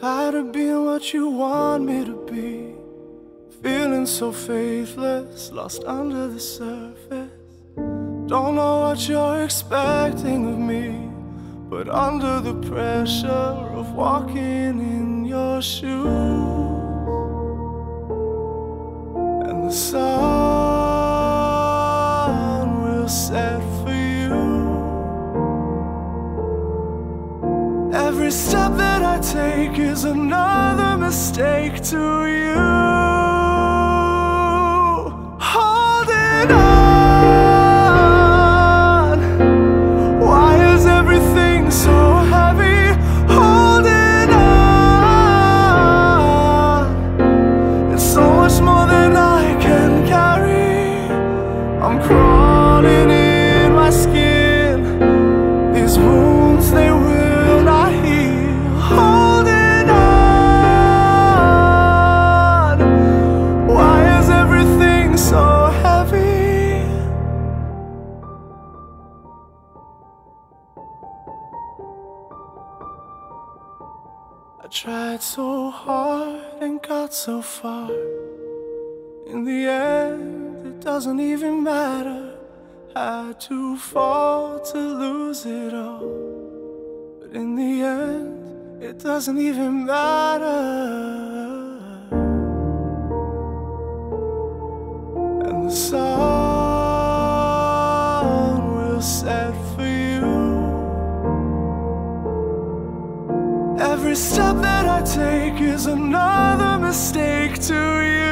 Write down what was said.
Tired of being what you want me to be. Feeling so faithless, lost under the surface. Don't know what you're expecting of me, but under the pressure of walking in your shoes, and the sun will set Every step that I take is another mistake to you. I tried so hard and got so far. In the end, it doesn't even matter. Had to fall to lose it all. But in the end, it doesn't even matter. And the sun will set for step that I take is another mistake to you.